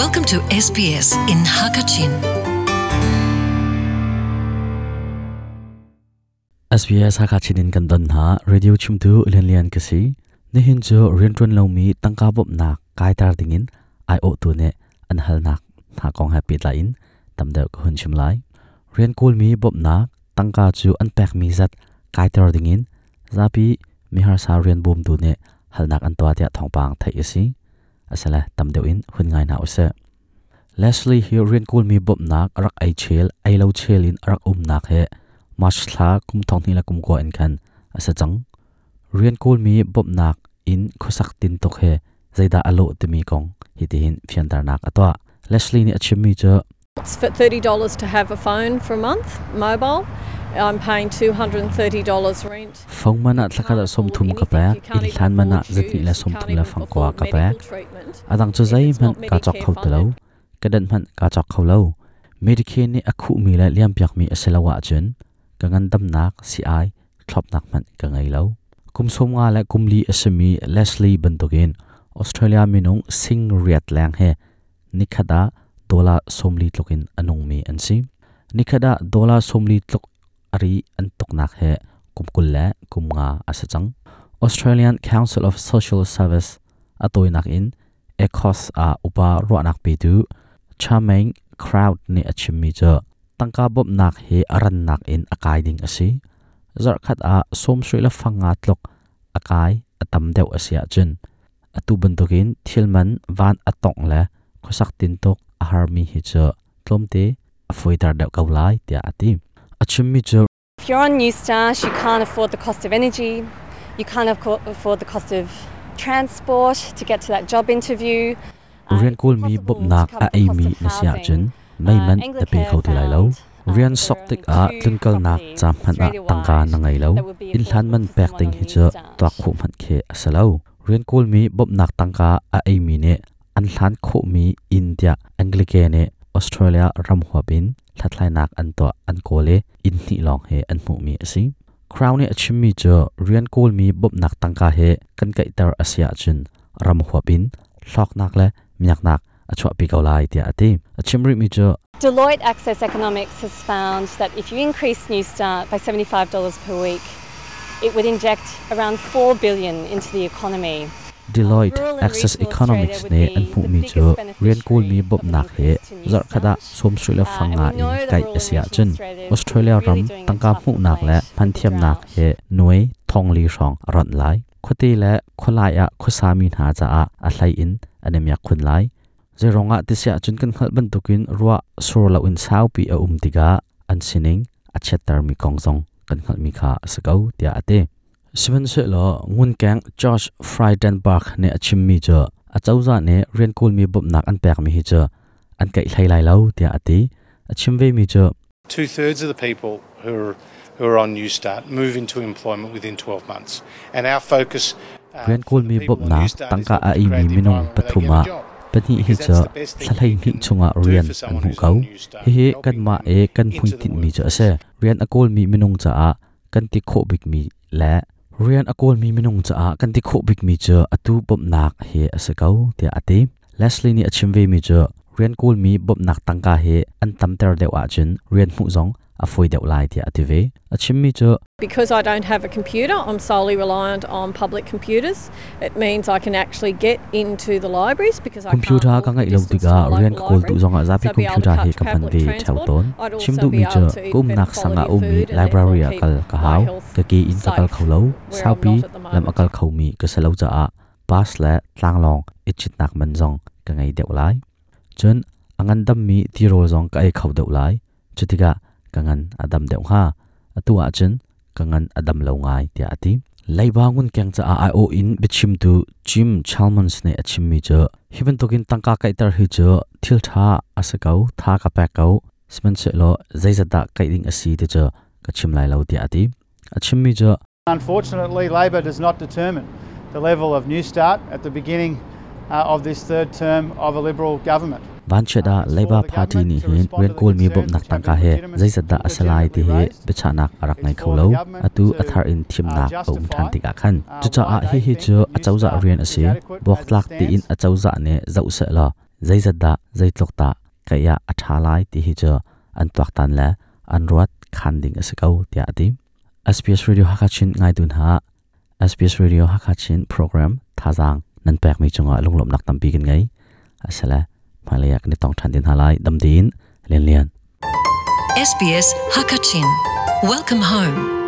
Welcome to SBS in Hakachin. SBS Hakachin in Kandan ha, radio chumtu lian lian kasi ni hin jo rian tron lo mi tangka bop na kai tar dingin ai o tu ne, an hal nak na kong happy la in, tam deu ko hun chim lai. Rian kul mi, bop na tangka chu an pek mi zat, kai tar dingin zapi mi har sa rian bom tu ne, hal nak an to tia thong pang thai isi asala tam deu in hun ngai na use Leslie hi rian kul mi bop nak rak ai chel ai lo chel in rak um nak he mas thla kum thong ni la kum ko en khan asa chang rian kul mi bop nak in khosak tin tok he zaida alo te mi kong hi ti hin phian tar nak atwa Leslie ni achimi cho It's for $30 to have a phone for a month, mobile. I'm paying $230 rent. phong mana thlakala som thum ka pek in thlan mana zati la som thum la phang kwa ka pek adang chu zai man ka chok khau talo kadan man ka chok khau lo medicare ni akhu mi la liam piak mi aselawa chun ka ngan dam nak si ai thlop nak man ka ngai lo kum som nga la kumli asami leslie bantokin australia minung sing riat lang he nikhada dola somli tlokin anung mi ansi nikhada dola somli tlok ari antok nak he kumkul la kumnga asachang. Australian council of social service atoi nak in ekos a upa ro nak pe tu chameng crowd ni achimi cho tangka bob nak he aran nak in akai ding asi. Zar khat a som sui la fanga tlok akai atam deu asia chen. Atu bantokin thilman van atong le khosak tin tok a hi cho tlomte a foitar deuh kaulai tia atim achimmi If you're on New Start, you can't afford the cost of energy, you can't afford the cost of transport to get to that job interview. uh, rian kul mi bob nak cover a the ai cost mi na sia chun mai Uh, man ta pe khau ti lai lo uh, rian sok tik a two tlunkal nak cham han a tangka na ngai lo in hlan man pek ting hi cho to khu man khe asalo rian kul mi bob nak tangka a mi ne an hlan kho mi india. Anglicare ne australia ram hwa bin thlatlai nak an to an kole in ni long he an mu mi asi crown ne achim mi cho rian kul mi bob nak tangka he kan kai tar asia chun ram hwa bin thlok nak le myak nak achwa pi kaulai tia ati achimri mi cho Deloitte Access Economics has found that if you increase New Start by $75 per week, it would inject around 4 billion into the economy. Deloitte Rural and Access regional Economics Australia ne would an be mu the mi biggest cho rian kul mi beneficiary bob of an nak he increase to New zar khada Start. som sui la Uh, fanga and we know in that kai rural and asia regional chun Australia is Australia really ram doing a tangka tough mu nak le fight pan with the thiam nak drought. he nuai thong li rong ron lai khote le kholai a khosami na cha a a hlai in anemya khun lai je ronga ti sia chun kan khal ban tukin ruwa sur lo in sau pi a um tiga an sining a chetar mi kongzong kan khal mi kha sakau tia ate sivan se lo ngun kang Josh Frydenbach ne achim mi cho a chauza ne rian kul mi bob nak an pek mi hi cho an kai thlai lai lo tia ati achim ve mi cho Two thirds of the people who are, who are on New Start move into employment within 12 months. And our focus. uh, rian kul mi on na tangka a i mi minung pathuma pani hi cho thalai ni chunga rian an hu kau hi hi kan ma e kan the tin mi cho ase rian akol mi minung cha a kan ti kho bik mi la rian akol mi minung cha a kan ti kho bik mi cho atu bob nak he ase kau tia ati leslie ni achim ve mi cho rian kul mi bob nak tangka he an tam ter dewa chun rian mu zong a foi deuh lai tia ati ve achim mi cho Because I don't have a computer, I'm solely reliant on public computers. It means I can actually get into the libraries because I computer ka ngai lo tiga a rian local kol tu zonga zapi computer he kam pan transport. thau ton chimdu be mi eat kum nak sanga food and library akal ka hau ka ki in ka kal saupi not at the lam akal khau mi ka salo cha a pas la tlang long ichit nak man zong ka ngai deuh lai. Chun angan dam mi ti rol zong ka ai khau deuh lai. Chutika kangan adam deuh ha. Atua chen kangan adam lo ngai tia ati leibangun kyang cha à, a o in bichim tu chim chalmans ne achim à mi cho hiven tokin tangka kai tar hi cho thil tha à asakau tha ka pa kau smen se lo zaizata kai ding asi te cho ka chim lai lo tia ati achim mi cho Unfortunately, Labor does not determine the level of New Start at the beginning uh, of this third term of a Liberal government van cheda labor party ni hin ren kol mi bom nak tang ka he zaisada asalai ti he bechanak arak ngai kholo atu athar in thim nak om than ti ka khan chu cha a hi hi chu achauza rian ase bok lak ti in achauza ne zau se la zaisada zaitlok ta kaya athalai ti hi chu an twak tan la an ruat khan ding ase kau ti ati SPS Radio Hakachin ngai dun ha SPS Radio Hakachin program thazang nan pek mi chunga lunglom nak tampi kin ngai asala มาเลยากในต้องชันดินหาไลดำดินเลียนเลียน SBS Hakachin Welcome home